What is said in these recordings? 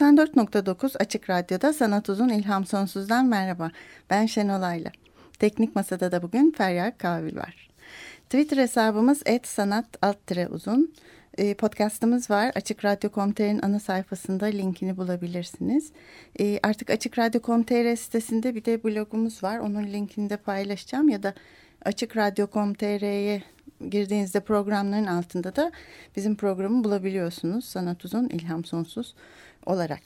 94.9 Açık Radyo'da Sanat Uzun İlham Sonsuz'dan merhaba. Ben Şenol Ayla. Teknik Masada da bugün Feryal Kavil var. Twitter hesabımız @sanat uzun. Ee, podcastımız var. Açık Radyo.com.tr'in ana sayfasında linkini bulabilirsiniz. Ee, artık Açık Radyo.com.tr sitesinde bir de blogumuz var. Onun linkini de paylaşacağım ya da Açık Radyo.com.tr'ye girdiğinizde programların altında da bizim programı bulabiliyorsunuz. Sanat Uzun, İlham Sonsuz olarak.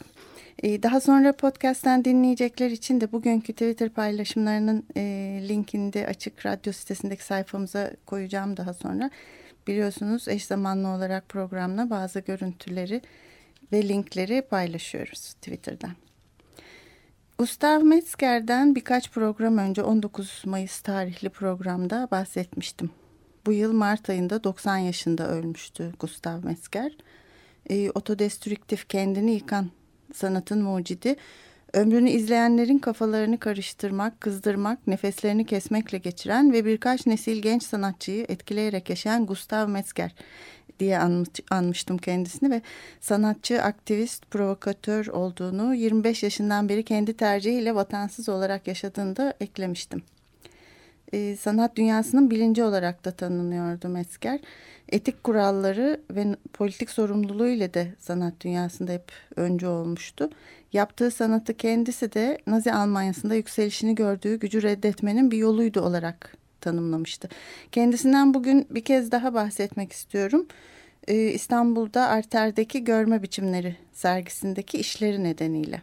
Ee, daha sonra podcast'ten dinleyecekler için de bugünkü Twitter paylaşımlarının e, linkini de açık radyo sitesindeki sayfamıza koyacağım daha sonra. Biliyorsunuz eş zamanlı olarak programla bazı görüntüleri ve linkleri paylaşıyoruz Twitter'dan. Gustav Metzger'den birkaç program önce 19 Mayıs tarihli programda bahsetmiştim. Bu yıl Mart ayında 90 yaşında ölmüştü Gustav Metzger e, otodestrüktif kendini yıkan sanatın mucidi ömrünü izleyenlerin kafalarını karıştırmak, kızdırmak, nefeslerini kesmekle geçiren ve birkaç nesil genç sanatçıyı etkileyerek yaşayan Gustav Metzger diye anmış, anmıştım kendisini ve sanatçı, aktivist, provokatör olduğunu 25 yaşından beri kendi tercihiyle vatansız olarak yaşadığını da eklemiştim. Ee, sanat dünyasının bilinci olarak da tanınıyordu Metzger etik kuralları ve politik sorumluluğu ile de sanat dünyasında hep öncü olmuştu. Yaptığı sanatı kendisi de Nazi Almanyası'nda yükselişini gördüğü gücü reddetmenin bir yoluydu olarak tanımlamıştı. Kendisinden bugün bir kez daha bahsetmek istiyorum. Ee, İstanbul'da Arter'deki Görme Biçimleri sergisindeki işleri nedeniyle.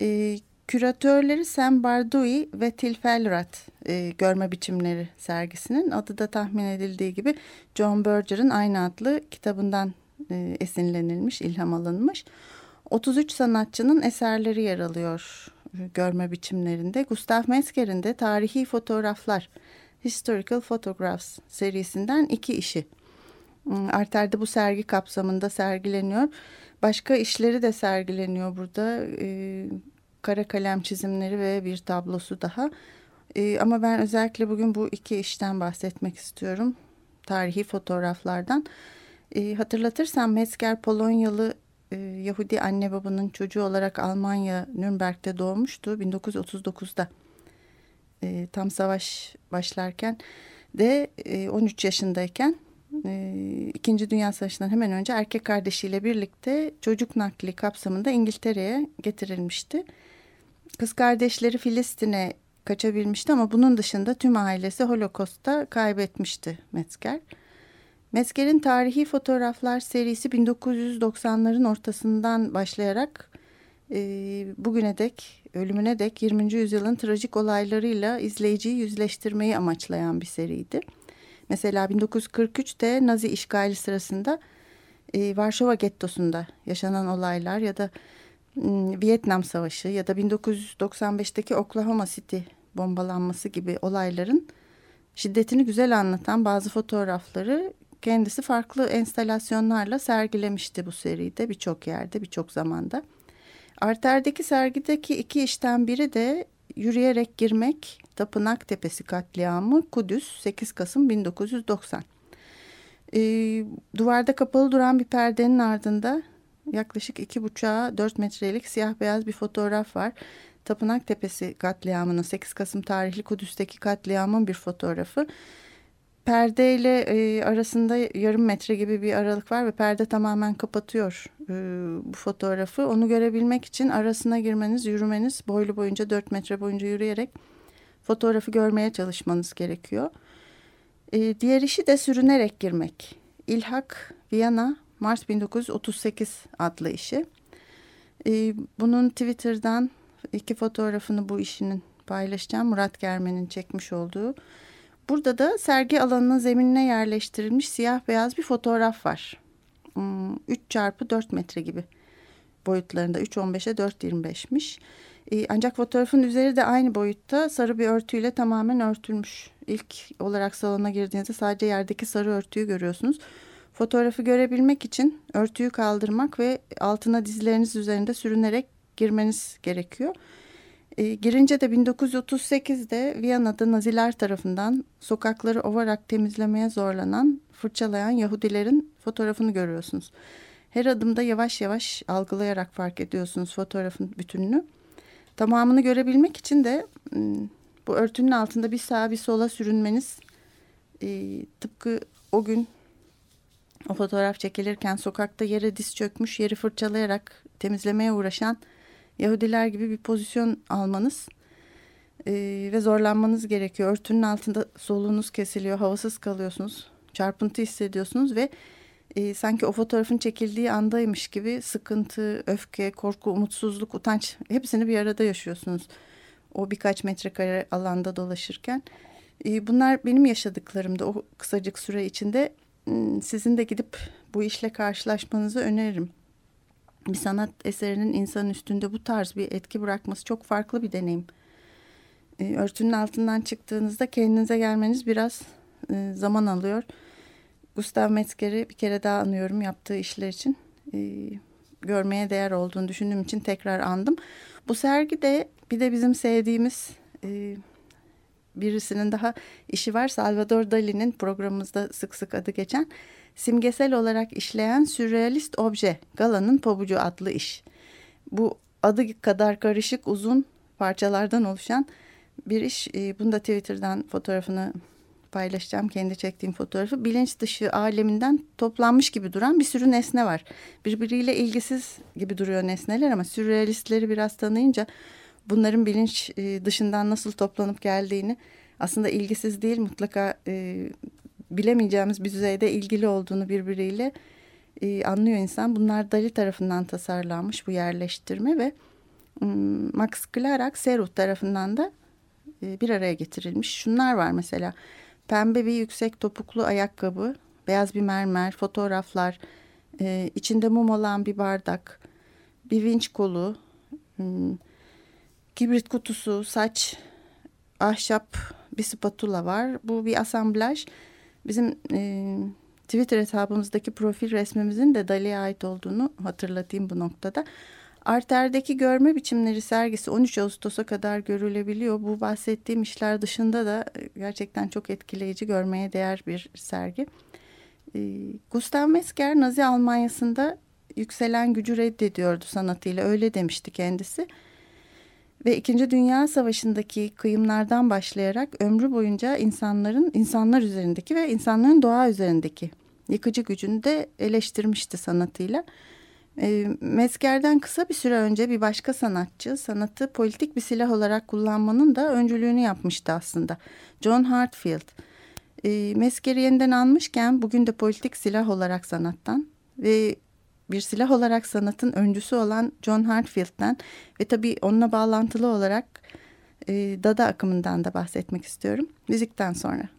Ee, Küratörleri Sam Bardui ve Tilfelrat e, görme biçimleri sergisinin adı da tahmin edildiği gibi John Berger'ın aynı adlı kitabından e, esinlenilmiş, ilham alınmış. 33 sanatçının eserleri yer alıyor görme biçimlerinde. Gustav Metzger'in de tarihi fotoğraflar, Historical Photographs serisinden iki işi. Hmm, Arter'de bu sergi kapsamında sergileniyor. Başka işleri de sergileniyor burada. E, kara kalem çizimleri ve bir tablosu daha. E, ama ben özellikle bugün bu iki işten bahsetmek istiyorum. Tarihi fotoğraflardan. E, hatırlatırsam Metzger Polonyalı e, Yahudi anne babanın çocuğu olarak Almanya Nürnberg'de doğmuştu 1939'da. E, tam savaş başlarken de e, 13 yaşındayken e, İkinci Dünya Savaşı'ndan hemen önce erkek kardeşiyle birlikte çocuk nakli kapsamında İngiltere'ye getirilmişti. Kız kardeşleri Filistin'e kaçabilmişti ama bunun dışında tüm ailesi Holokost'ta kaybetmişti Metzger. Metzger'in tarihi fotoğraflar serisi 1990'ların ortasından başlayarak e, bugüne dek, ölümüne dek 20. yüzyılın trajik olaylarıyla izleyiciyi yüzleştirmeyi amaçlayan bir seriydi. Mesela 1943'te Nazi işgali sırasında e, Varşova gettosunda yaşanan olaylar ya da Vietnam Savaşı ya da 1995'teki Oklahoma City bombalanması gibi olayların şiddetini güzel anlatan bazı fotoğrafları kendisi farklı enstalasyonlarla sergilemişti bu seride birçok yerde birçok zamanda. Arter'deki sergideki iki işten biri de Yürüyerek Girmek, Tapınak Tepesi katliamı Kudüs 8 Kasım 1990. Ee, duvarda kapalı duran bir perdenin ardında yaklaşık iki buçuğa dört metrelik siyah beyaz bir fotoğraf var. Tapınak Tepesi katliamının 8 Kasım tarihli Kudüs'teki katliamın bir fotoğrafı. Perde ile e, arasında yarım metre gibi bir aralık var ve perde tamamen kapatıyor e, bu fotoğrafı. Onu görebilmek için arasına girmeniz, yürümeniz, boylu boyunca 4 metre boyunca yürüyerek fotoğrafı görmeye çalışmanız gerekiyor. E, diğer işi de sürünerek girmek. İlhak, Viyana, Mart 1938 adlı işi. Ee, bunun Twitter'dan iki fotoğrafını bu işinin paylaşacağım. Murat Germen'in çekmiş olduğu. burada da sergi alanının zeminine yerleştirilmiş siyah beyaz bir fotoğraf var. 3 hmm, çarpı 4 metre gibi boyutlarında 3.15'e 4.25'miş. E, ancak fotoğrafın üzeri de aynı boyutta sarı bir örtüyle tamamen örtülmüş. İlk olarak salona girdiğinizde sadece yerdeki sarı örtüyü görüyorsunuz. Fotoğrafı görebilmek için örtüyü kaldırmak ve altına dizleriniz üzerinde sürünerek girmeniz gerekiyor. E, girince de 1938'de Viyana'da Naziler tarafından sokakları ovarak temizlemeye zorlanan, fırçalayan Yahudilerin fotoğrafını görüyorsunuz. Her adımda yavaş yavaş algılayarak fark ediyorsunuz fotoğrafın bütününü. Tamamını görebilmek için de ıı, bu örtünün altında bir sağa bir sola sürünmeniz e, tıpkı o gün o fotoğraf çekilirken sokakta yere diz çökmüş, yeri fırçalayarak temizlemeye uğraşan Yahudiler gibi bir pozisyon almanız e, ve zorlanmanız gerekiyor. Örtünün altında soluğunuz kesiliyor, havasız kalıyorsunuz, çarpıntı hissediyorsunuz ve e, sanki o fotoğrafın çekildiği andaymış gibi sıkıntı, öfke, korku, umutsuzluk, utanç hepsini bir arada yaşıyorsunuz. O birkaç metrekare alanda dolaşırken. E, bunlar benim yaşadıklarımda o kısacık süre içinde sizin de gidip bu işle karşılaşmanızı öneririm. Bir sanat eserinin insanın üstünde bu tarz bir etki bırakması çok farklı bir deneyim. E, örtünün altından çıktığınızda kendinize gelmeniz biraz e, zaman alıyor. Gustav Metzger'i bir kere daha anıyorum yaptığı işler için. E, görmeye değer olduğunu düşündüğüm için tekrar andım. Bu sergi de bir de bizim sevdiğimiz e, birisinin daha işi var. Salvador Dali'nin programımızda sık sık adı geçen simgesel olarak işleyen sürrealist obje Gala'nın Pabucu adlı iş. Bu adı kadar karışık uzun parçalardan oluşan bir iş. E, bunu da Twitter'dan fotoğrafını paylaşacağım. Kendi çektiğim fotoğrafı. Bilinç dışı aleminden toplanmış gibi duran bir sürü nesne var. Birbiriyle ilgisiz gibi duruyor nesneler ama sürrealistleri biraz tanıyınca bunların bilinç e, dışından nasıl toplanıp geldiğini aslında ilgisiz değil mutlaka e, bilemeyeceğimiz bir düzeyde ilgili olduğunu birbiriyle e, anlıyor insan. Bunlar Dali tarafından tasarlanmış bu yerleştirme ve um, Max Clarak Serut tarafından da e, bir araya getirilmiş. Şunlar var mesela pembe bir yüksek topuklu ayakkabı, beyaz bir mermer, fotoğraflar, e, içinde mum olan bir bardak, bir vinç kolu, kibrit kutusu, saç, ahşap bir spatula var. Bu bir asamblaj. Bizim e, Twitter hesabımızdaki profil resmimizin de Dali'ye ait olduğunu hatırlatayım bu noktada. Arter'deki görme biçimleri sergisi 13 Ağustos'a kadar görülebiliyor. Bu bahsettiğim işler dışında da e, gerçekten çok etkileyici görmeye değer bir sergi. E, Gustav Metzger Nazi Almanya'sında yükselen gücü reddediyordu sanatıyla öyle demişti kendisi. Ve İkinci Dünya Savaşı'ndaki kıyımlardan başlayarak ömrü boyunca insanların insanlar üzerindeki ve insanların doğa üzerindeki yıkıcı gücünü de eleştirmişti sanatıyla. E, Mezger'den kısa bir süre önce bir başka sanatçı sanatı politik bir silah olarak kullanmanın da öncülüğünü yapmıştı aslında. John Hartfield. E, Mezger'i yeniden anmışken bugün de politik silah olarak sanattan ve bir silah olarak sanatın öncüsü olan John Hartfield'den ve tabii onunla bağlantılı olarak e, Dada akımından da bahsetmek istiyorum. Müzikten sonra.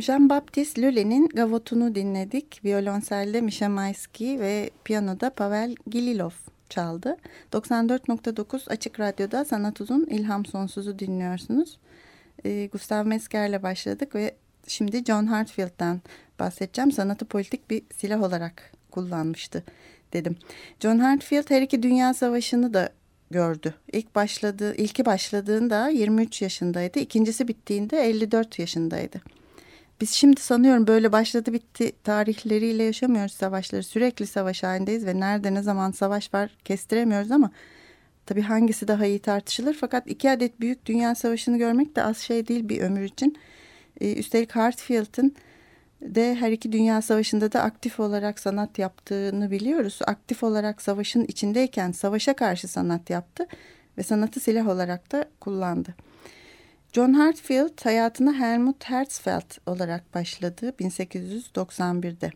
Jean-Baptiste Lully'nin Gavot'unu dinledik. Violonselde Misha Maisky ve piyanoda Pavel Gililov çaldı. 94.9 Açık Radyo'da Sanat Uzun İlham Sonsuz'u dinliyorsunuz. E, Gustav Mesker'le başladık ve şimdi John Hartfield'dan bahsedeceğim. Sanatı politik bir silah olarak kullanmıştı dedim. John Hartfield her iki dünya savaşını da gördü. İlk başladığı, ilki başladığında 23 yaşındaydı. İkincisi bittiğinde 54 yaşındaydı. Biz şimdi sanıyorum böyle başladı bitti tarihleriyle yaşamıyoruz savaşları. Sürekli savaş halindeyiz ve nerede ne zaman savaş var kestiremiyoruz ama tabii hangisi daha iyi tartışılır. Fakat iki adet büyük dünya savaşını görmek de az şey değil bir ömür için. Ee, üstelik Hartfield'ın de her iki dünya savaşında da aktif olarak sanat yaptığını biliyoruz. Aktif olarak savaşın içindeyken savaşa karşı sanat yaptı ve sanatı silah olarak da kullandı. John Hartfield hayatına Helmut Herzfeld olarak başladı 1891'de.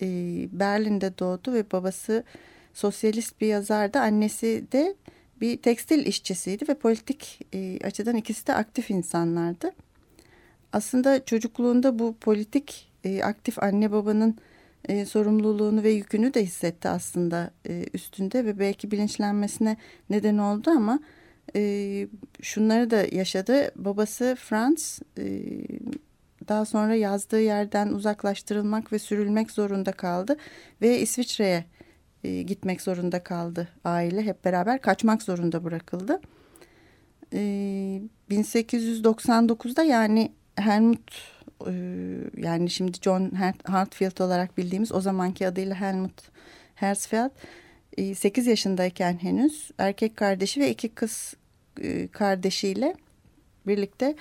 Ee, Berlin'de doğdu ve babası sosyalist bir yazardı. Annesi de bir tekstil işçisiydi ve politik e, açıdan ikisi de aktif insanlardı. Aslında çocukluğunda bu politik e, aktif anne babanın e, sorumluluğunu ve yükünü de hissetti aslında üstünde ve belki bilinçlenmesine neden oldu ama e, şunları da yaşadı. Babası Franz e, daha sonra yazdığı yerden uzaklaştırılmak ve sürülmek zorunda kaldı ve İsviçre'ye e, gitmek zorunda kaldı aile hep beraber kaçmak zorunda bırakıldı. E, 1899'da yani Helmut yani şimdi John Hartfield olarak bildiğimiz o zamanki adıyla Helmut Herzfeld 8 yaşındayken henüz erkek kardeşi ve iki kız kardeşiyle birlikte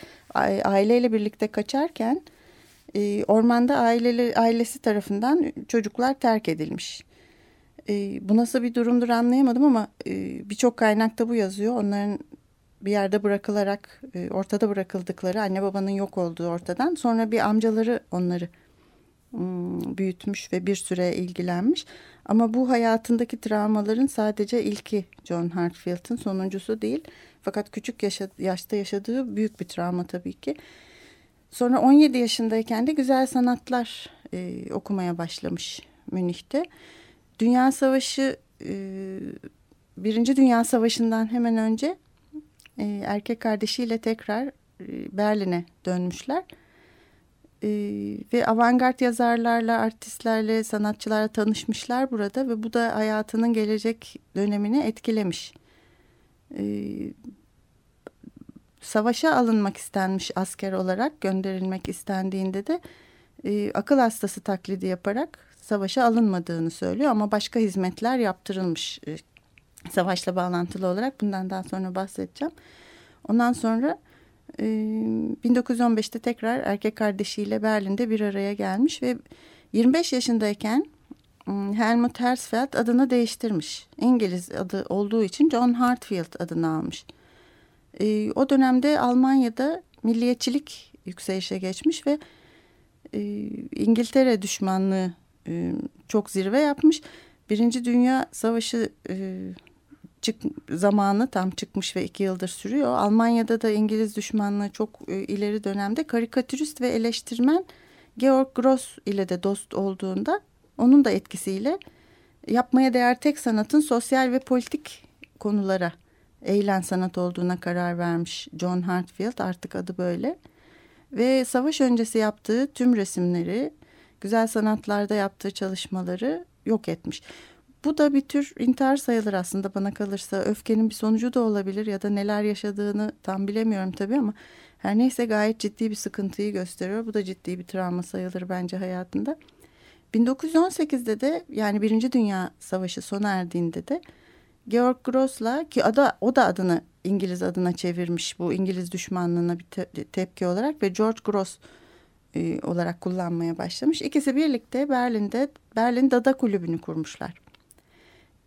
aileyle birlikte kaçarken ormanda aileleri, ailesi tarafından çocuklar terk edilmiş. Bu nasıl bir durumdur anlayamadım ama birçok kaynakta bu yazıyor. Onların bir yerde bırakılarak e, ortada bırakıldıkları anne babanın yok olduğu ortadan sonra bir amcaları onları hmm, büyütmüş ve bir süre ilgilenmiş. Ama bu hayatındaki travmaların sadece ilki John Hartfield'ın sonuncusu değil. Fakat küçük yaşa, yaşta yaşadığı büyük bir travma tabii ki. Sonra 17 yaşındayken de güzel sanatlar e, okumaya başlamış Münih'te. Dünya Savaşı, e, Birinci Dünya Savaşı'ndan hemen önce e, erkek kardeşiyle tekrar e, Berlin'e dönmüşler. E, ve avantgard yazarlarla, artistlerle, sanatçılarla tanışmışlar burada ve bu da hayatının gelecek dönemini etkilemiş. E, savaşa alınmak istenmiş asker olarak gönderilmek istendiğinde de e, akıl hastası taklidi yaparak savaşa alınmadığını söylüyor ama başka hizmetler yaptırılmış e, savaşla bağlantılı olarak bundan daha sonra bahsedeceğim. Ondan sonra e, 1915'te tekrar erkek kardeşiyle Berlin'de bir araya gelmiş ve 25 yaşındayken Helmut Herzfeld adını değiştirmiş. İngiliz adı olduğu için John Hartfield adını almış. E, o dönemde Almanya'da milliyetçilik yükselişe geçmiş ve e, İngiltere düşmanlığı e, çok zirve yapmış. Birinci Dünya Savaşı çık zamanı tam çıkmış ve iki yıldır sürüyor. Almanya'da da İngiliz düşmanlığı çok e, ileri dönemde karikatürist ve eleştirmen Georg Gross ile de dost olduğunda onun da etkisiyle yapmaya değer tek sanatın sosyal ve politik konulara eğlen sanat olduğuna karar vermiş John Hartfield artık adı böyle. Ve savaş öncesi yaptığı tüm resimleri, güzel sanatlarda yaptığı çalışmaları yok etmiş. Bu da bir tür intihar sayılır aslında bana kalırsa. Öfkenin bir sonucu da olabilir ya da neler yaşadığını tam bilemiyorum tabii ama her neyse gayet ciddi bir sıkıntıyı gösteriyor. Bu da ciddi bir travma sayılır bence hayatında. 1918'de de yani Birinci Dünya Savaşı sona erdiğinde de Georg Gross'la ki ada, o da adını İngiliz adına çevirmiş bu İngiliz düşmanlığına bir te tepki olarak ve George Gross e, olarak kullanmaya başlamış. İkisi birlikte Berlin'de Berlin Dada Kulübü'nü kurmuşlar.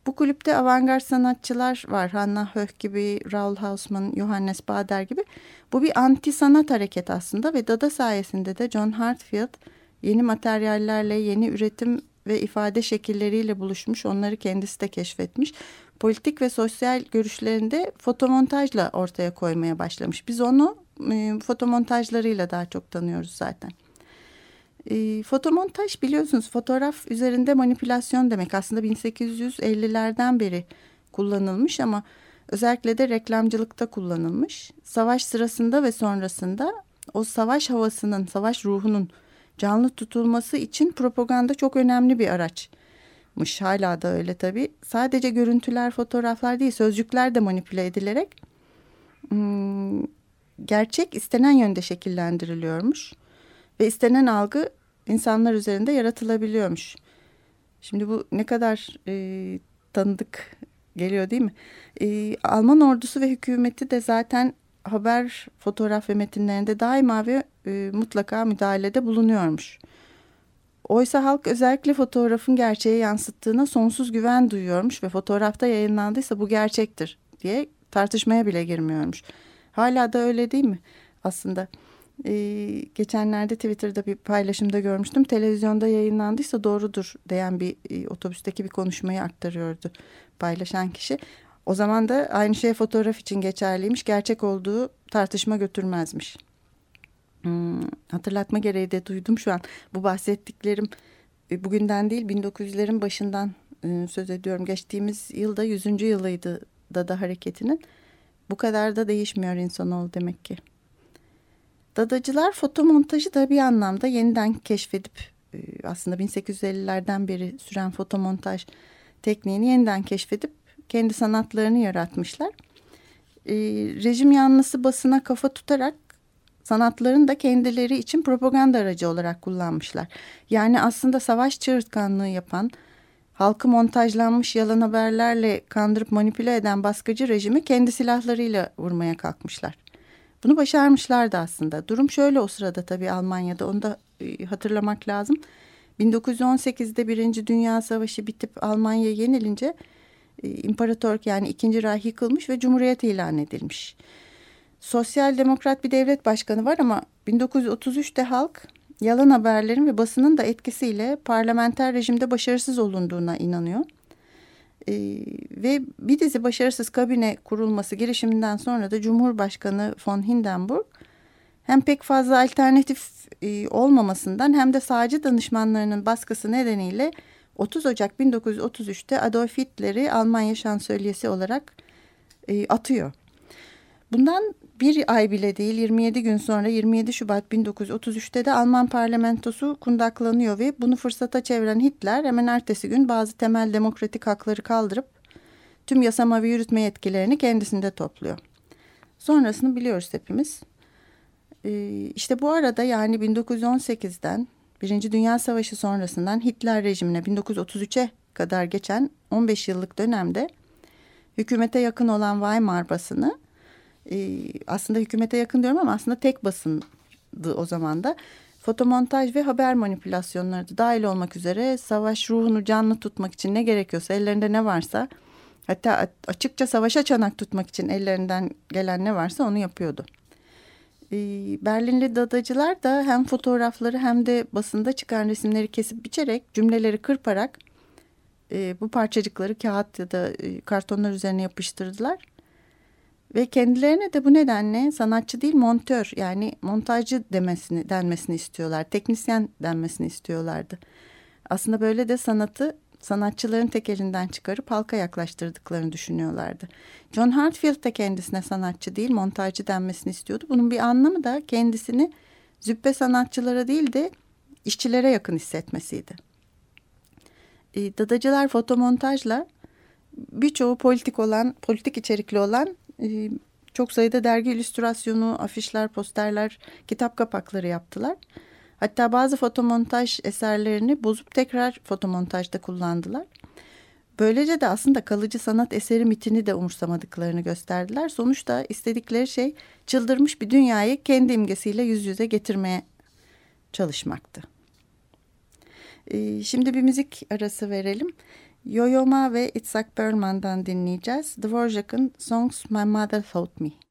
Bu kulüpte avantgard sanatçılar var. Hannah Höch gibi, Raul Hausmann, Johannes Bader gibi. Bu bir anti sanat hareket aslında ve Dada sayesinde de John Hartfield yeni materyallerle, yeni üretim ve ifade şekilleriyle buluşmuş. Onları kendisi de keşfetmiş. Politik ve sosyal görüşlerinde fotomontajla ortaya koymaya başlamış. Biz onu e, fotomontajlarıyla daha çok tanıyoruz zaten. E, fotomontaj biliyorsunuz fotoğraf üzerinde manipülasyon demek. Aslında 1850'lerden beri kullanılmış ama özellikle de reklamcılıkta kullanılmış. Savaş sırasında ve sonrasında o savaş havasının, savaş ruhunun canlı tutulması için propaganda çok önemli bir araçmış. Hala da öyle tabii. Sadece görüntüler, fotoğraflar değil, sözcükler de manipüle edilerek gerçek istenen yönde şekillendiriliyormuş. Ve istenen algı insanlar üzerinde yaratılabiliyormuş. Şimdi bu ne kadar e, tanıdık geliyor değil mi? E, Alman ordusu ve hükümeti de zaten haber, fotoğraf ve metinlerinde daima ve e, mutlaka müdahalede bulunuyormuş. Oysa halk özellikle fotoğrafın gerçeği yansıttığına sonsuz güven duyuyormuş ve fotoğrafta yayınlandıysa bu gerçektir diye tartışmaya bile girmiyormuş. Hala da öyle değil mi aslında? Ee, geçenlerde Twitter'da bir paylaşımda görmüştüm. Televizyonda yayınlandıysa doğrudur diyen bir e, otobüsteki bir konuşmayı aktarıyordu paylaşan kişi. O zaman da aynı şey fotoğraf için geçerliymiş. Gerçek olduğu tartışma götürmezmiş. Hmm, hatırlatma gereği de duydum şu an. Bu bahsettiklerim e, bugünden değil 1900'lerin başından e, söz ediyorum. Geçtiğimiz yılda 100. yılıydı Dada hareketinin. Bu kadar da değişmiyor insanoğlu demek ki. Dadacılar fotomontajı da bir anlamda yeniden keşfedip e, aslında 1850'lerden beri süren fotomontaj tekniğini yeniden keşfedip kendi sanatlarını yaratmışlar. E, rejim yanlısı basına kafa tutarak sanatlarını da kendileri için propaganda aracı olarak kullanmışlar. Yani aslında savaş çığırtkanlığı yapan, halkı montajlanmış yalan haberlerle kandırıp manipüle eden baskıcı rejimi kendi silahlarıyla vurmaya kalkmışlar. Bunu başarmışlardı aslında. Durum şöyle o sırada tabii Almanya'da onu da e, hatırlamak lazım. 1918'de Birinci Dünya Savaşı bitip Almanya yenilince e, imparatorluk yani ikinci Reich yıkılmış ve Cumhuriyet ilan edilmiş. Sosyal demokrat bir devlet başkanı var ama 1933'te halk yalan haberlerin ve basının da etkisiyle parlamenter rejimde başarısız olunduğuna inanıyor. Ee, ve bir dizi başarısız kabine kurulması girişiminden sonra da Cumhurbaşkanı von Hindenburg hem pek fazla alternatif e, olmamasından hem de sağcı danışmanlarının baskısı nedeniyle 30 Ocak 1933'te Adolf Hitler'i Almanya şansölyesi olarak e, atıyor. Bundan bir ay bile değil 27 gün sonra 27 Şubat 1933'te de Alman parlamentosu kundaklanıyor ve bunu fırsata çeviren Hitler hemen ertesi gün bazı temel demokratik hakları kaldırıp tüm yasama ve yürütme yetkilerini kendisinde topluyor. Sonrasını biliyoruz hepimiz. Ee, işte bu arada yani 1918'den Birinci Dünya Savaşı sonrasından Hitler rejimine 1933'e kadar geçen 15 yıllık dönemde hükümete yakın olan Weimar basını e, aslında hükümete yakın diyorum ama aslında tek basındı o zaman da. Fotomontaj ve haber manipülasyonları da dahil olmak üzere savaş ruhunu canlı tutmak için ne gerekiyorsa ellerinde ne varsa hatta açıkça savaşa çanak tutmak için ellerinden gelen ne varsa onu yapıyordu. E, Berlinli dadacılar da hem fotoğrafları hem de basında çıkan resimleri kesip biçerek cümleleri kırparak e, bu parçacıkları kağıt ya da e, kartonlar üzerine yapıştırdılar ve kendilerine de bu nedenle sanatçı değil montör yani montajcı demesini denmesini istiyorlar. Teknisyen denmesini istiyorlardı. Aslında böyle de sanatı sanatçıların tek elinden çıkarıp halka yaklaştırdıklarını düşünüyorlardı. John Hartfield de kendisine sanatçı değil montajcı denmesini istiyordu. Bunun bir anlamı da kendisini züppe sanatçılara değil de işçilere yakın hissetmesiydi. E, dadacılar fotomontajla birçoğu politik olan, politik içerikli olan ee, çok sayıda dergi illüstrasyonu, afişler, posterler, kitap kapakları yaptılar. Hatta bazı fotomontaj eserlerini bozup tekrar fotomontajda kullandılar. Böylece de aslında kalıcı sanat eseri mitini de umursamadıklarını gösterdiler. Sonuçta istedikleri şey çıldırmış bir dünyayı kendi imgesiyle yüz yüze getirmeye çalışmaktı. Ee, şimdi bir müzik arası verelim. Yo-Yo ve Itzhak Perlman'dan dinleyeceğiz. Dvorak'ın Songs My Mother Taught Me.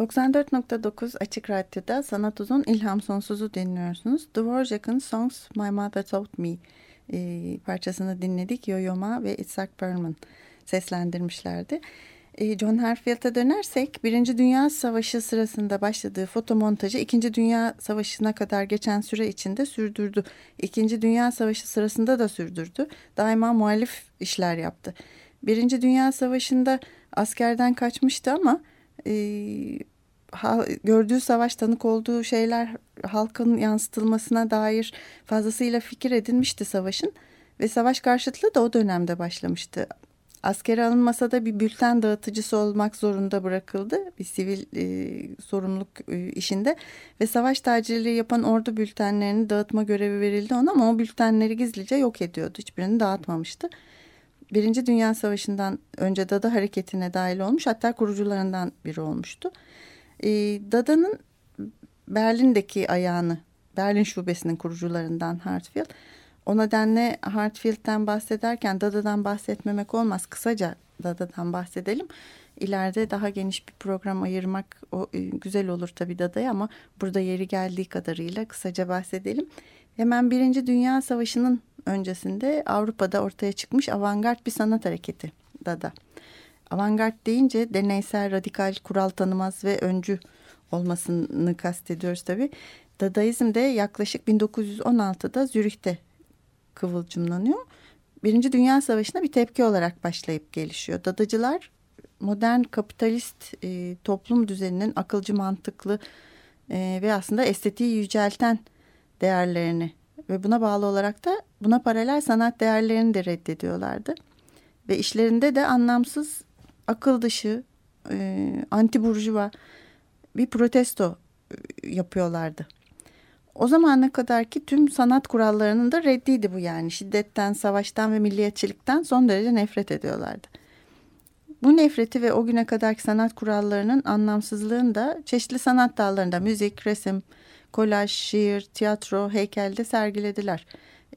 94.9 Açık Radyo'da Sanat Uzun İlham Sonsuz'u dinliyorsunuz. Dvorak'ın Songs My Mother Taught Me e, parçasını dinledik. Yo-Yo Ma ve Isaac Perlman seslendirmişlerdi. E, John Harfield'a dönersek Birinci Dünya Savaşı sırasında başladığı fotomontajı İkinci Dünya Savaşı'na kadar geçen süre içinde sürdürdü. İkinci Dünya Savaşı sırasında da sürdürdü. Daima muhalif işler yaptı. Birinci Dünya Savaşı'nda askerden kaçmıştı ama e, gördüğü savaş tanık olduğu şeyler halkın yansıtılmasına dair fazlasıyla fikir edinmişti savaşın ve savaş karşıtlığı da o dönemde başlamıştı. Askere alınmasa da bir bülten dağıtıcısı olmak zorunda bırakıldı bir sivil e, sorumluluk e, işinde ve savaş tacirliği yapan ordu bültenlerini dağıtma görevi verildi ona ama o bültenleri gizlice yok ediyordu hiçbirini dağıtmamıştı. Birinci Dünya Savaşı'ndan önce Dada hareketine dahil olmuş hatta kurucularından biri olmuştu. E, Dada'nın Berlin'deki ayağını, Berlin şubesinin kurucularından Hartfield. O nedenle Hartfield'den bahsederken Dada'dan bahsetmemek olmaz. Kısaca Dada'dan bahsedelim. İleride daha geniş bir program ayırmak o, e, güzel olur tabii Dada'ya ama burada yeri geldiği kadarıyla kısaca bahsedelim. Hemen Birinci Dünya Savaşı'nın öncesinde Avrupa'da ortaya çıkmış avantgard bir sanat hareketi Dada. Avantgard deyince deneysel, radikal, kural tanımaz ve öncü olmasını kastediyoruz tabii. Dadaizm de yaklaşık 1916'da Zürih'te kıvılcımlanıyor. Birinci Dünya Savaşı'na bir tepki olarak başlayıp gelişiyor. Dadacılar modern kapitalist e, toplum düzeninin akılcı, mantıklı e, ve aslında estetiği yücelten değerlerini ve buna bağlı olarak da buna paralel sanat değerlerini de reddediyorlardı. Ve işlerinde de anlamsız, akıl dışı, e, anti burjuva bir protesto e, yapıyorlardı. O zamana kadar ki tüm sanat kurallarının da reddiydi bu yani. Şiddetten, savaştan ve milliyetçilikten son derece nefret ediyorlardı. Bu nefreti ve o güne kadarki sanat kurallarının anlamsızlığını da çeşitli sanat dallarında müzik, resim, kolaj, şiir, tiyatro, heykelde sergilediler.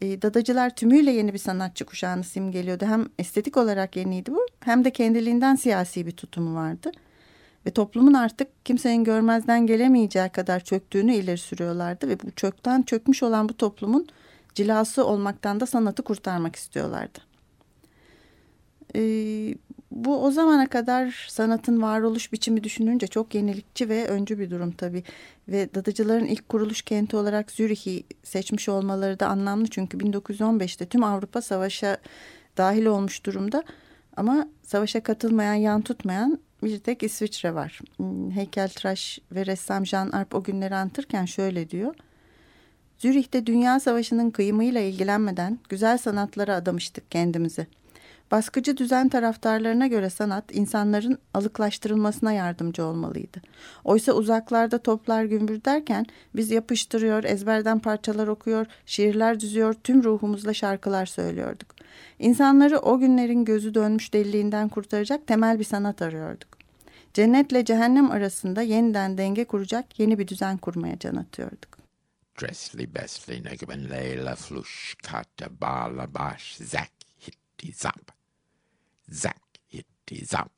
E, dadacılar tümüyle yeni bir sanatçı kuşağını simgeliyordu. Hem estetik olarak yeniydi bu hem de kendiliğinden siyasi bir tutumu vardı. Ve toplumun artık kimsenin görmezden gelemeyeceği kadar çöktüğünü ileri sürüyorlardı. Ve bu çökten çökmüş olan bu toplumun cilası olmaktan da sanatı kurtarmak istiyorlardı. Ee, bu o zamana kadar sanatın varoluş biçimi düşününce çok yenilikçi ve öncü bir durum tabii. Ve dadıcıların ilk kuruluş kenti olarak Zürih'i seçmiş olmaları da anlamlı. Çünkü 1915'te tüm Avrupa savaşa dahil olmuş durumda. Ama savaşa katılmayan, yan tutmayan bir tek İsviçre var. Hmm, heykeltıraş ve ressam Jean Arp o günleri anlatırken şöyle diyor. Zürih'te Dünya Savaşı'nın kıyımıyla ilgilenmeden güzel sanatlara adamıştık kendimizi. Baskıcı düzen taraftarlarına göre sanat insanların alıklaştırılmasına yardımcı olmalıydı. Oysa uzaklarda toplar gümbür derken biz yapıştırıyor, ezberden parçalar okuyor, şiirler düzüyor, tüm ruhumuzla şarkılar söylüyorduk. İnsanları o günlerin gözü dönmüş deliliğinden kurtaracak temel bir sanat arıyorduk. Cennetle cehennem arasında yeniden denge kuracak yeni bir düzen kurmaya can atıyorduk. Dressly bestly negben leyla flush kata bala bash zak hitti zap. zack, hitty zap,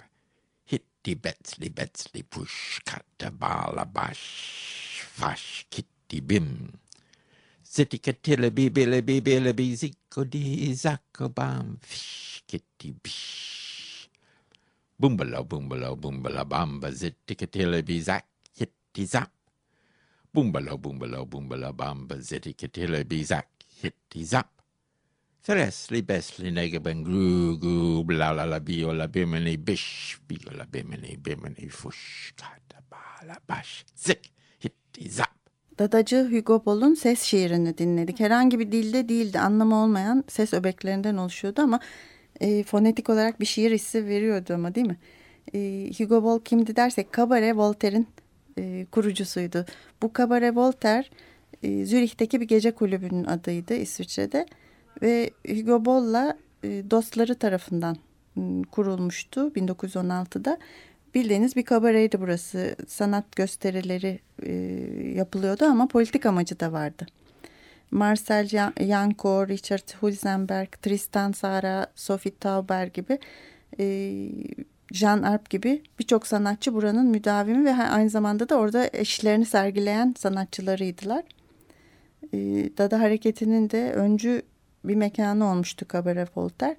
hitty betsly betsly push, katabala bash, fash, kitty bim. Zitty be billy be billy bee zicko dee zackobam, fish, kitty bish. Boombalo boombalo boombala bamba, zitty catilla bee zack, hitty zap. Boombalo boombalo boombala bamba, zitty catilla be zack, hitty zap. Thresly bestly negaben gru gru bla la la bio la bimini bish bio la bimini bimini fush kata ba la bash zik hitti zap. Dadacı Hugo Boll'un ses şiirini dinledik. Herhangi bir dilde değildi, anlamı olmayan ses öbeklerinden oluşuyordu ama e, fonetik olarak bir şiir hissi veriyordu ama değil mi? E, Hugo Boll kimdi dersek Kabare Voltaire'in e, kurucusuydu. Bu Kabare Voltaire e, Zürih'teki bir gece kulübünün adıydı İsviçre'de ve Hugo Boll'la e, dostları tarafından e, kurulmuştu 1916'da. Bildiğiniz bir kabareydi burası. Sanat gösterileri e, yapılıyordu ama politik amacı da vardı. Marcel Janko, Richard Hulsenberg, Tristan Sara, Sophie Tauber gibi e, Jean Arp gibi birçok sanatçı buranın müdavimi ve aynı zamanda da orada eşlerini sergileyen sanatçılarıydılar. Dada hareketinin de öncü bir mekanı olmuştu Cabaret Voltaire.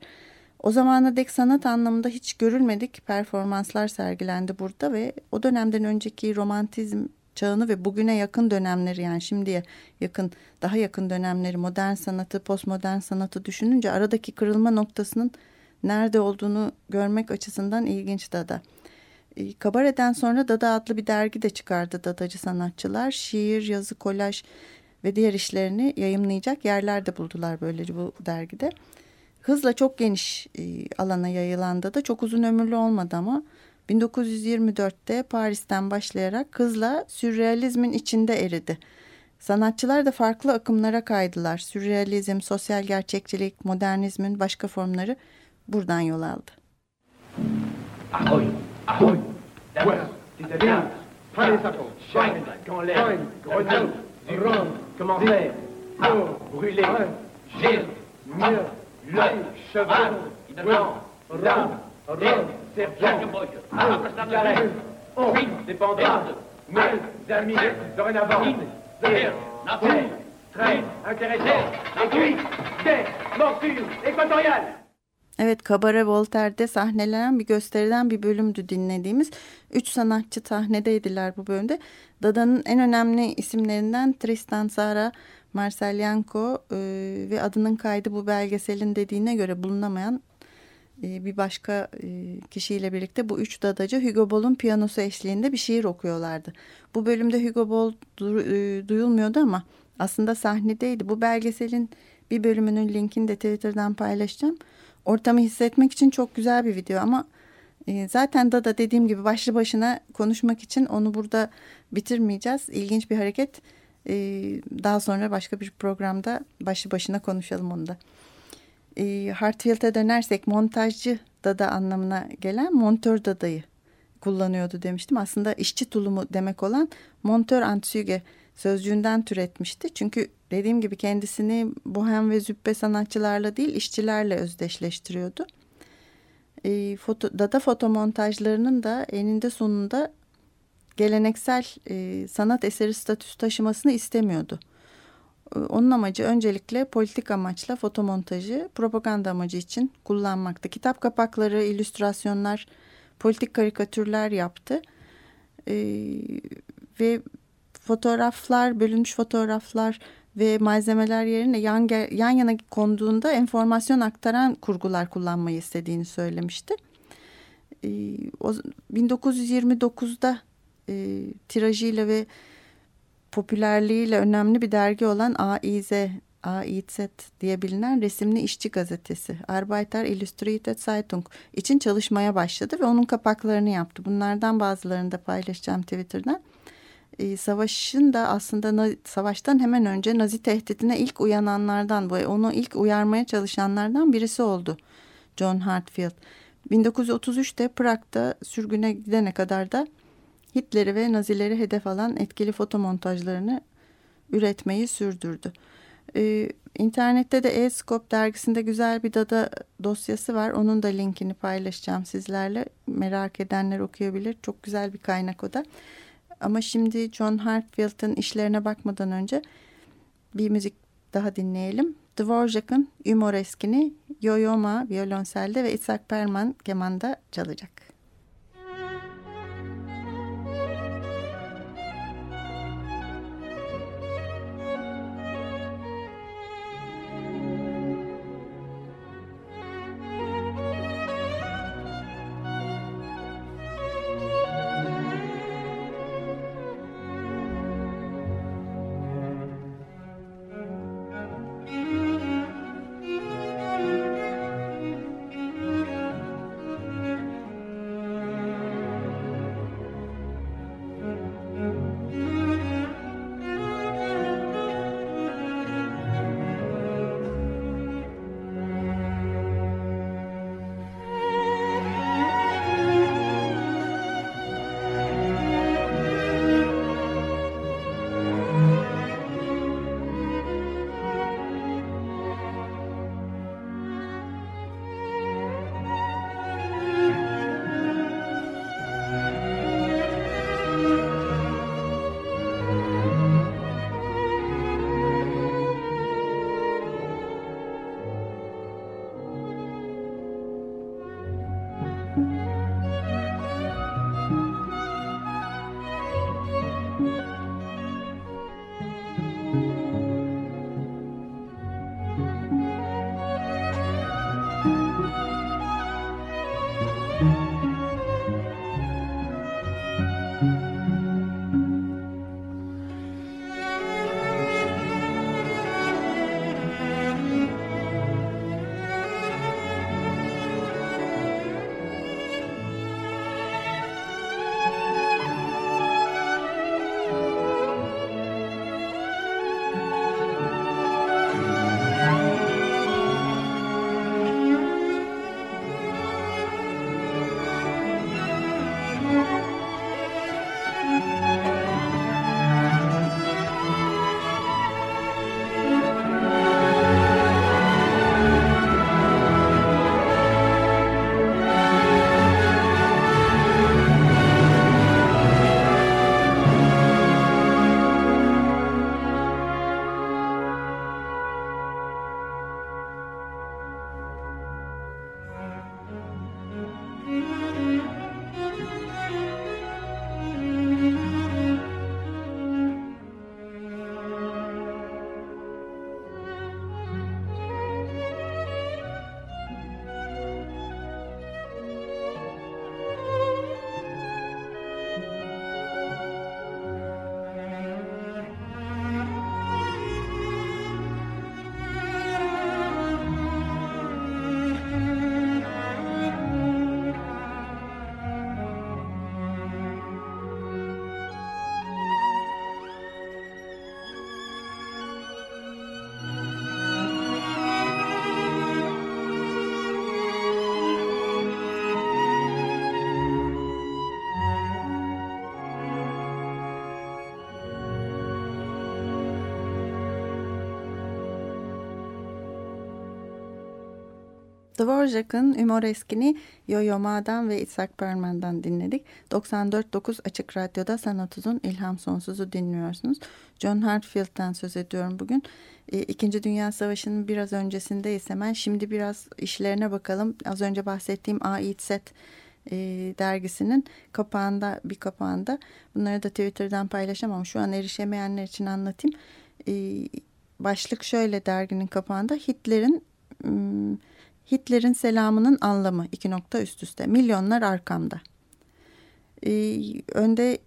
O zamana dek sanat anlamında hiç görülmedik performanslar sergilendi burada ve o dönemden önceki romantizm çağını ve bugüne yakın dönemleri yani şimdiye yakın daha yakın dönemleri modern sanatı postmodern sanatı düşününce aradaki kırılma noktasının nerede olduğunu görmek açısından ilginç Dada. Kabare'den sonra Dada adlı bir dergi de çıkardı Dadacı sanatçılar. Şiir, yazı, kolaj ve diğer işlerini yayımlayacak yerler de buldular böylece bu dergide. Hızla çok geniş e, alana yayılandı da çok uzun ömürlü olmadı ama 1924'te Paris'ten başlayarak hızla sürrealizmin içinde eridi. Sanatçılar da farklı akımlara kaydılar. Sürrealizm, sosyal gerçekçilik, modernizmin başka formları buradan yol aldı. Ahoy, ahoy, ouais, c'était bien. Prenez ça, chaîne, quand l'air, grenouille, rhum, commencez à brûler, gire, mieux, l'œil, cheval, blanc, dame, rhum, serpent, carré, on, dépendance, mes amis, dorénavant, dire, nature, très intéressé, aiguille, des morsures équatoriales. Evet Kabare Voltaire'de sahnelenen bir gösteriden bir bölümdü dinlediğimiz. Üç sanatçı sahnedeydiler bu bölümde. Dada'nın en önemli isimlerinden Tristan Zara, Marcel Yanko e, ve adının kaydı bu belgeselin dediğine göre bulunamayan e, bir başka e, kişiyle birlikte bu üç dadacı Hugo Boll'un piyanosu eşliğinde bir şiir okuyorlardı. Bu bölümde Hugo Boll du, e, duyulmuyordu ama aslında sahnedeydi. Bu belgeselin bir bölümünün linkini de Twitter'dan paylaşacağım ortamı hissetmek için çok güzel bir video ama e, zaten da da dediğim gibi başlı başına konuşmak için onu burada bitirmeyeceğiz. İlginç bir hareket. E, daha sonra başka bir programda başlı başına konuşalım onu da. E, Hartfield'e dönersek montajcı dada anlamına gelen montör dadayı kullanıyordu demiştim. Aslında işçi tulumu demek olan montör antüge sözcüğünden türetmişti. Çünkü dediğim gibi kendisini bohem ve züppe sanatçılarla değil işçilerle özdeşleştiriyordu. E, foto, data fotomontajlarının da eninde sonunda geleneksel e, sanat eseri statüsü taşımasını istemiyordu. E, onun amacı öncelikle politik amaçla fotomontajı propaganda amacı için kullanmaktı. Kitap kapakları, illüstrasyonlar, politik karikatürler yaptı. E, ve fotoğraflar, bölünmüş fotoğraflar ve malzemeler yerine yan, yan yana konduğunda enformasyon aktaran kurgular kullanmayı istediğini söylemişti. E, o, 1929'da e, tirajıyla ve popülerliğiyle önemli bir dergi olan AIZ, AIZ diye bilinen resimli işçi gazetesi Arbeiter Illustrated Zeitung için çalışmaya başladı ve onun kapaklarını yaptı. Bunlardan bazılarını da paylaşacağım Twitter'dan e, savaşın da aslında savaştan hemen önce Nazi tehdidine ilk uyananlardan, onu ilk uyarmaya çalışanlardan birisi oldu John Hartfield. 1933'te Prag'da sürgüne gidene kadar da Hitler'i ve Nazileri hedef alan etkili fotomontajlarını üretmeyi sürdürdü. Ee, internette de E-Scope dergisinde güzel bir dada dosyası var. Onun da linkini paylaşacağım sizlerle. Merak edenler okuyabilir. Çok güzel bir kaynak o da. Ama şimdi John Hartfield'ın işlerine bakmadan önce bir müzik daha dinleyelim. Dvorak'ın Humoreskini Yo-Yo Ma violonselde ve Isaac Perman kemanda çalacak. Dvorak'ın Ümoreskini Yo-Yo Ma'dan ve İshak Perlman'dan dinledik. 94.9 Açık Radyo'da Sanat Uzun İlham Sonsuz'u dinliyorsunuz. John Hartfield'den söz ediyorum bugün. E, İkinci Dünya Savaşı'nın biraz öncesindeyiz hemen. Şimdi biraz işlerine bakalım. Az önce bahsettiğim Ait Set e, dergisinin kapağında bir kapağında. Bunları da Twitter'dan paylaşamam. Şu an erişemeyenler için anlatayım. E, başlık şöyle derginin kapağında Hitler'in... Hitler'in selamının anlamı iki nokta üst üste. Milyonlar arkamda. Ee, önde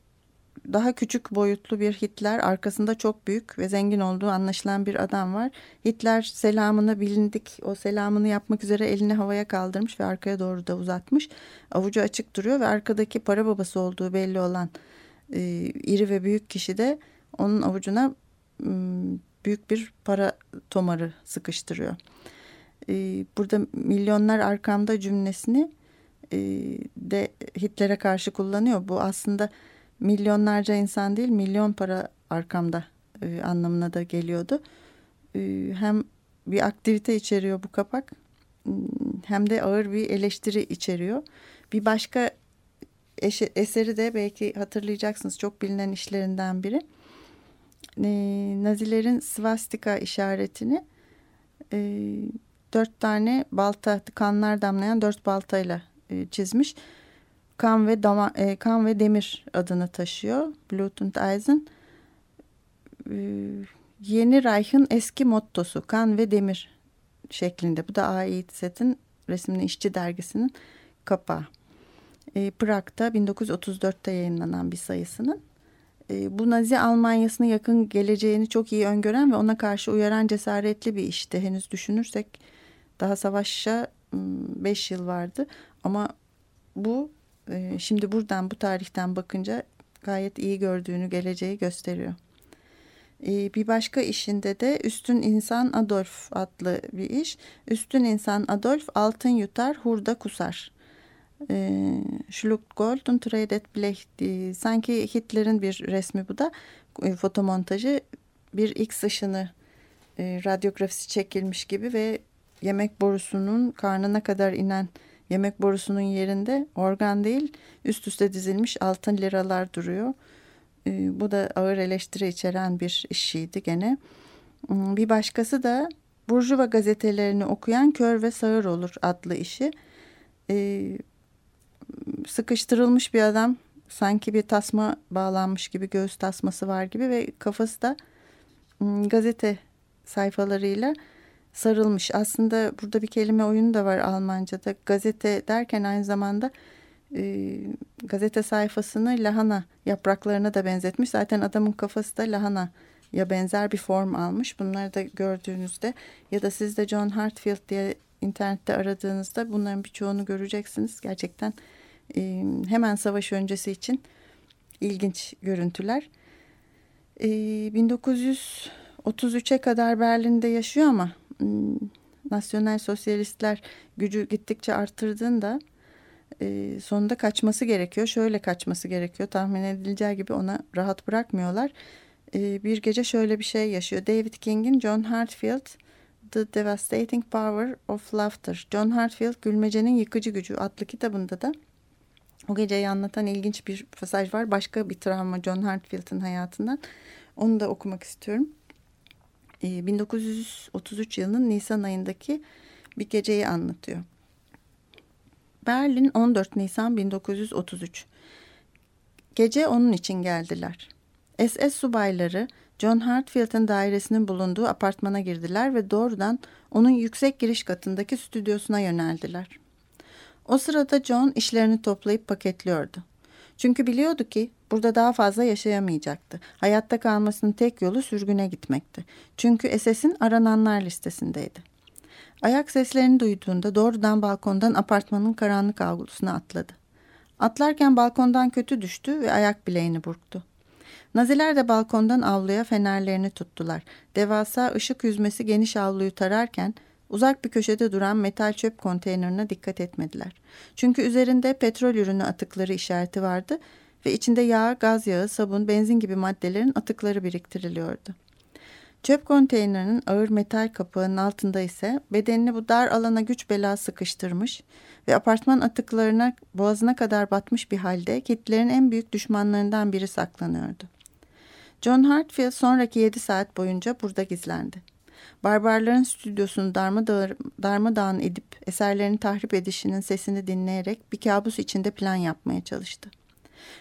daha küçük boyutlu bir Hitler arkasında çok büyük ve zengin olduğu anlaşılan bir adam var. Hitler selamını bilindik o selamını yapmak üzere elini havaya kaldırmış ve arkaya doğru da uzatmış. Avucu açık duruyor ve arkadaki para babası olduğu belli olan e, iri ve büyük kişi de onun avucuna e, büyük bir para tomarı sıkıştırıyor. E, burada milyonlar arkamda cümlesini e, de Hitler'e karşı kullanıyor. Bu aslında milyonlarca insan değil milyon para arkamda e, anlamına da geliyordu. hem bir aktivite içeriyor bu kapak hem de ağır bir eleştiri içeriyor. Bir başka eseri de belki hatırlayacaksınız çok bilinen işlerinden biri. Nazilerin svastika işaretini dört tane balta kanlar damlayan dört baltayla e, çizmiş. Kan ve dama, e, kan ve demir adını taşıyor. Blut und Eisen. E, yeni Reich'ın eski mottosu kan ve demir şeklinde. Bu da ait setin resimli işçi dergisinin kapağı. E, Prag'da 1934'te yayınlanan bir sayısının. E, bu Nazi Almanyası'nın yakın geleceğini çok iyi öngören ve ona karşı uyaran cesaretli bir işti. Henüz düşünürsek daha savaşa beş yıl vardı ama bu e, şimdi buradan bu tarihten bakınca gayet iyi gördüğünü geleceği gösteriyor. E, bir başka işinde de Üstün İnsan Adolf adlı bir iş. Üstün İnsan Adolf altın yutar, hurda kusar. E, Schluckt Gold und Redet Blech. Sanki Hitler'in bir resmi bu da. Fotomontajı bir X ışını radyografisi çekilmiş gibi ve yemek borusunun karnına kadar inen yemek borusunun yerinde organ değil üst üste dizilmiş altın liralar duruyor. Ee, bu da ağır eleştiri içeren bir işiydi gene. Hmm, bir başkası da Burjuva gazetelerini okuyan kör ve sağır olur adlı işi. Ee, sıkıştırılmış bir adam sanki bir tasma bağlanmış gibi göğüs tasması var gibi ve kafası da hmm, gazete sayfalarıyla sarılmış. Aslında burada bir kelime oyunu da var Almanca'da. Gazete derken aynı zamanda e, gazete sayfasını lahana yapraklarına da benzetmiş. Zaten adamın kafası da lahana ya benzer bir form almış. Bunları da gördüğünüzde ya da siz de John Hartfield diye internette aradığınızda bunların birçoğunu göreceksiniz. Gerçekten e, hemen savaş öncesi için ilginç görüntüler. E, 1933'e kadar Berlin'de yaşıyor ama nasyonel sosyalistler gücü gittikçe arttırdığında e, sonunda kaçması gerekiyor. Şöyle kaçması gerekiyor. Tahmin edileceği gibi ona rahat bırakmıyorlar. E, bir gece şöyle bir şey yaşıyor. David King'in John Hartfield The Devastating Power of Laughter. John Hartfield Gülmecenin Yıkıcı Gücü adlı kitabında da o geceyi anlatan ilginç bir pasaj var. Başka bir travma John Hartfield'ın hayatından. Onu da okumak istiyorum. 1933 ee, yılının Nisan ayındaki bir geceyi anlatıyor. Berlin 14 Nisan 1933. Gece onun için geldiler. SS subayları John Hartfield'ın dairesinin bulunduğu apartmana girdiler ve doğrudan onun yüksek giriş katındaki stüdyosuna yöneldiler. O sırada John işlerini toplayıp paketliyordu. Çünkü biliyordu ki burada daha fazla yaşayamayacaktı. Hayatta kalmasının tek yolu sürgüne gitmekti. Çünkü SS'in arananlar listesindeydi. Ayak seslerini duyduğunda doğrudan balkondan apartmanın karanlık avlusuna atladı. Atlarken balkondan kötü düştü ve ayak bileğini burktu. Naziler de balkondan avluya fenerlerini tuttular. Devasa ışık yüzmesi geniş avluyu tararken Uzak bir köşede duran metal çöp konteynerine dikkat etmediler. Çünkü üzerinde petrol ürünü atıkları işareti vardı ve içinde yağ, gaz yağı, sabun, benzin gibi maddelerin atıkları biriktiriliyordu. Çöp konteynerinin ağır metal kapağının altında ise bedenini bu dar alana güç bela sıkıştırmış ve apartman atıklarına boğazına kadar batmış bir halde Hitler'in en büyük düşmanlarından biri saklanıyordu. John Hartfield sonraki yedi saat boyunca burada gizlendi. Barbarların stüdyosunu darmadağın, darmadağın edip eserlerini tahrip edişinin sesini dinleyerek bir kabus içinde plan yapmaya çalıştı.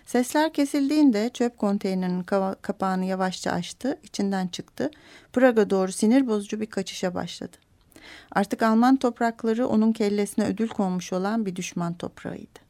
Sesler kesildiğinde çöp konteynerinin kapağını yavaşça açtı, içinden çıktı. Praga doğru sinir bozucu bir kaçışa başladı. Artık Alman toprakları onun kellesine ödül konmuş olan bir düşman toprağıydı.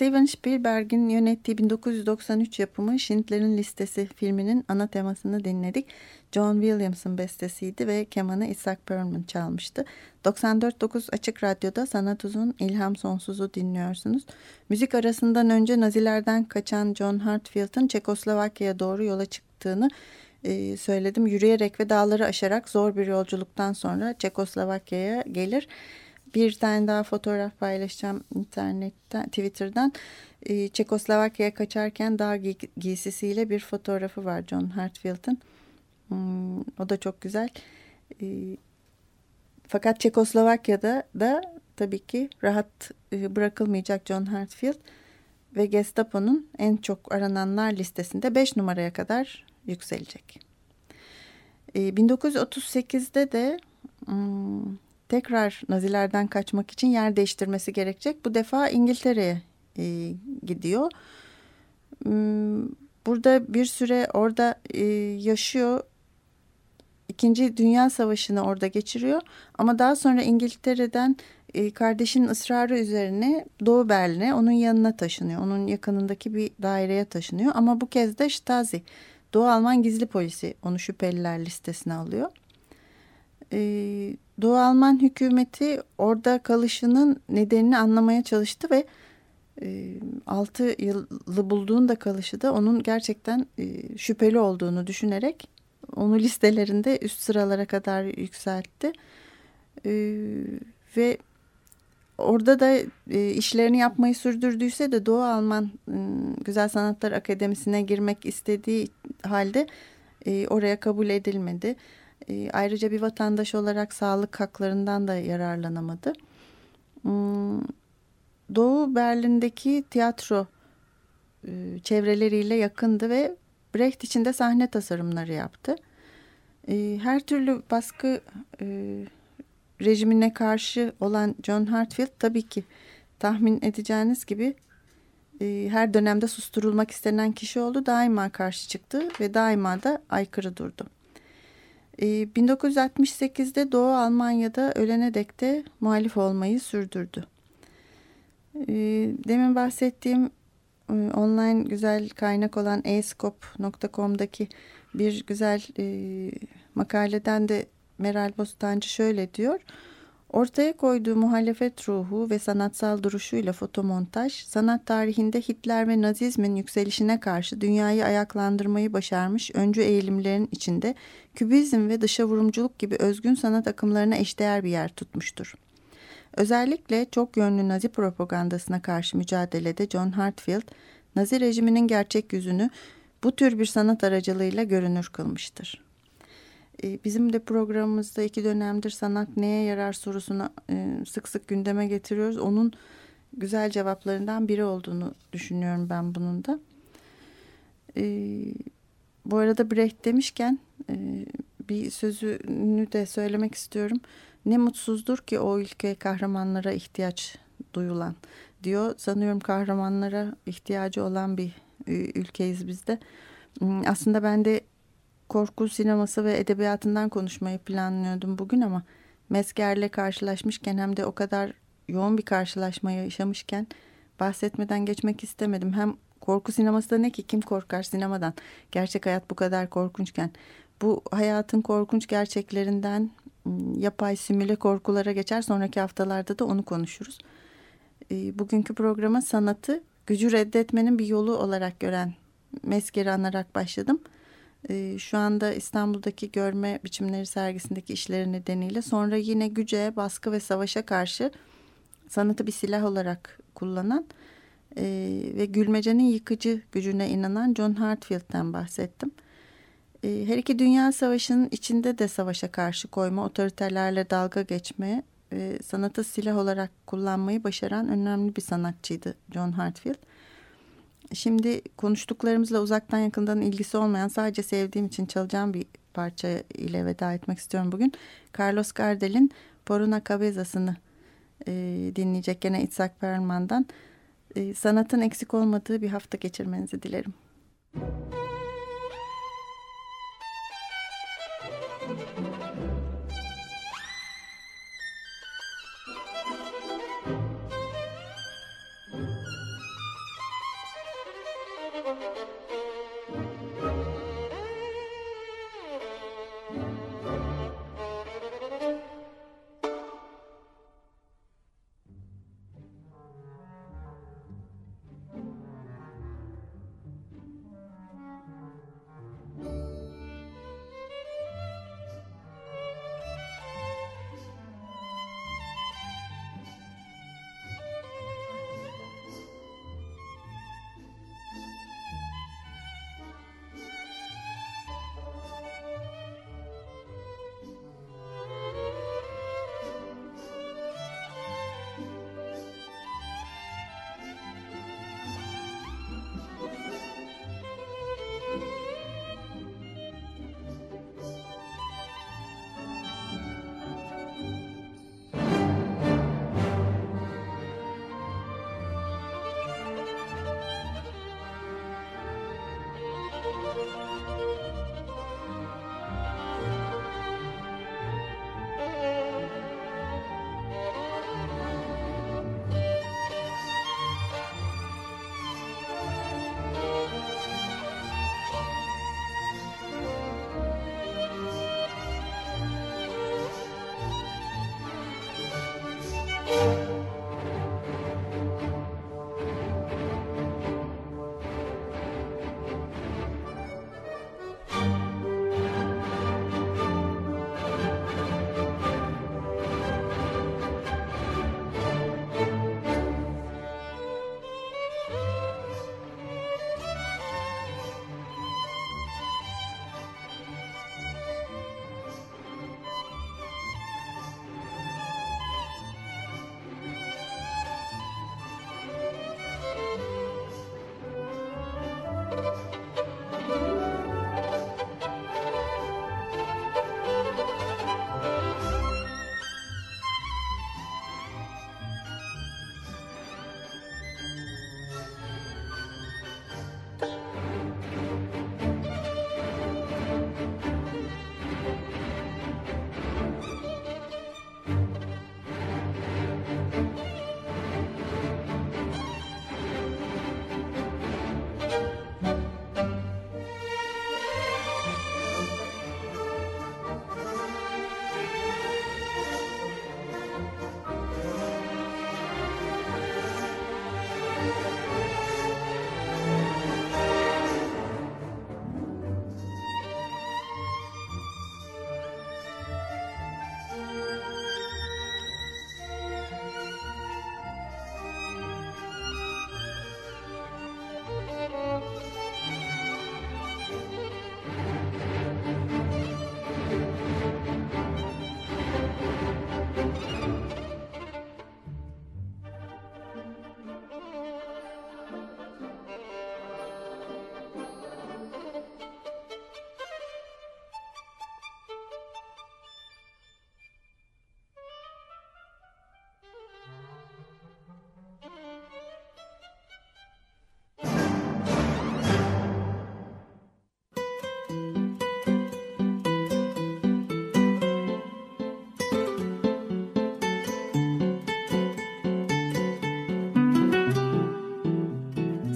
Steven Spielberg'in yönettiği 1993 yapımı Schindler'in Listesi filminin ana temasını dinledik. John Williams'ın bestesiydi ve kemanı Isaac Perlman çalmıştı. 94.9 Açık Radyo'da Sanat Uzun İlham Sonsuz'u dinliyorsunuz. Müzik arasından önce Nazilerden kaçan John Hartfield'ın Çekoslovakya'ya doğru yola çıktığını e, söyledim. Yürüyerek ve dağları aşarak zor bir yolculuktan sonra Çekoslovakya'ya gelir. Bir tane daha fotoğraf paylaşacağım internetten, Twitter'dan. Ee, Çekoslovakya'ya kaçarken dağ giy giysisiyle bir fotoğrafı var John Hartfield'ın. Hmm, o da çok güzel. Ee, fakat Çekoslovakya'da da tabii ki rahat e, bırakılmayacak John Hartfield ve Gestapo'nun en çok arananlar listesinde 5 numaraya kadar yükselecek. Ee, 1938'de de hmm, tekrar Nazilerden kaçmak için yer değiştirmesi gerekecek. Bu defa İngiltere'ye e, gidiyor. Hmm, burada bir süre orada e, yaşıyor. İkinci Dünya Savaşı'nı orada geçiriyor. Ama daha sonra İngiltere'den e, kardeşinin ısrarı üzerine Doğu Berlin'e onun yanına taşınıyor. Onun yakınındaki bir daireye taşınıyor. Ama bu kez de Stasi, Doğu Alman gizli polisi onu şüpheliler listesine alıyor. E, Doğu Alman hükümeti orada kalışının nedenini anlamaya çalıştı ve e, 6 yılı bulduğunda kalışı da onun gerçekten e, şüpheli olduğunu düşünerek onu listelerinde üst sıralara kadar yükseltti. E, ve orada da e, işlerini yapmayı sürdürdüyse de Doğu Alman e, Güzel Sanatlar Akademisi'ne girmek istediği halde e, oraya kabul edilmedi. E, ayrıca bir vatandaş olarak sağlık haklarından da yararlanamadı. Hmm, Doğu Berlin'deki tiyatro e, çevreleriyle yakındı ve Brecht için de sahne tasarımları yaptı. E, her türlü baskı e, rejimine karşı olan John Hartfield tabii ki tahmin edeceğiniz gibi e, her dönemde susturulmak istenen kişi oldu. Daima karşı çıktı ve daima da aykırı durdu. E, 1968'de Doğu Almanya'da ölene dek de muhalif olmayı sürdürdü. E, demin bahsettiğim e, online güzel kaynak olan escope.com'daki bir güzel e, makaleden de Meral Bostancı şöyle diyor. Ortaya koyduğu muhalefet ruhu ve sanatsal duruşuyla fotomontaj, sanat tarihinde Hitler ve Nazizmin yükselişine karşı dünyayı ayaklandırmayı başarmış öncü eğilimlerin içinde kübizm ve dışa vurumculuk gibi özgün sanat akımlarına eşdeğer bir yer tutmuştur. Özellikle çok yönlü Nazi propagandasına karşı mücadelede John Hartfield, Nazi rejiminin gerçek yüzünü bu tür bir sanat aracılığıyla görünür kılmıştır. E, bizim de programımızda iki dönemdir sanat neye yarar sorusunu e, sık sık gündeme getiriyoruz. Onun güzel cevaplarından biri olduğunu düşünüyorum ben bunun da. E, bu arada Brecht demişken bir sözünü de söylemek istiyorum. Ne mutsuzdur ki o ülke kahramanlara ihtiyaç duyulan diyor. Sanıyorum kahramanlara ihtiyacı olan bir ülkeyiz biz de. Hmm, aslında ben de korku sineması ve edebiyatından konuşmayı planlıyordum bugün ama Mesger'le karşılaşmışken hem de o kadar yoğun bir karşılaşmayı yaşamışken bahsetmeden geçmek istemedim. Hem korku sineması da ne ki kim korkar sinemadan? Gerçek hayat bu kadar korkunçken bu hayatın korkunç gerçeklerinden ıı, yapay simüle korkulara geçer. Sonraki haftalarda da onu konuşuruz. Bugünkü programa sanatı gücü reddetmenin bir yolu olarak gören Mesger'i anarak başladım. Ee, şu anda İstanbul'daki görme biçimleri sergisindeki işleri nedeniyle sonra yine güce, baskı ve savaşa karşı sanatı bir silah olarak kullanan e, ve gülmecenin yıkıcı gücüne inanan John Hartfield'den bahsettim. E, her iki dünya savaşının içinde de savaşa karşı koyma, otoriterlerle dalga geçme, e, sanatı silah olarak kullanmayı başaran önemli bir sanatçıydı John Hartfield. Şimdi konuştuklarımızla uzaktan yakından ilgisi olmayan sadece sevdiğim için çalacağım bir parça ile veda etmek istiyorum bugün. Carlos Gardel'in Poruna Cabeza'sını e, dinleyecek gene İtsak Perlman'dan. E, sanatın eksik olmadığı bir hafta geçirmenizi dilerim. Müzik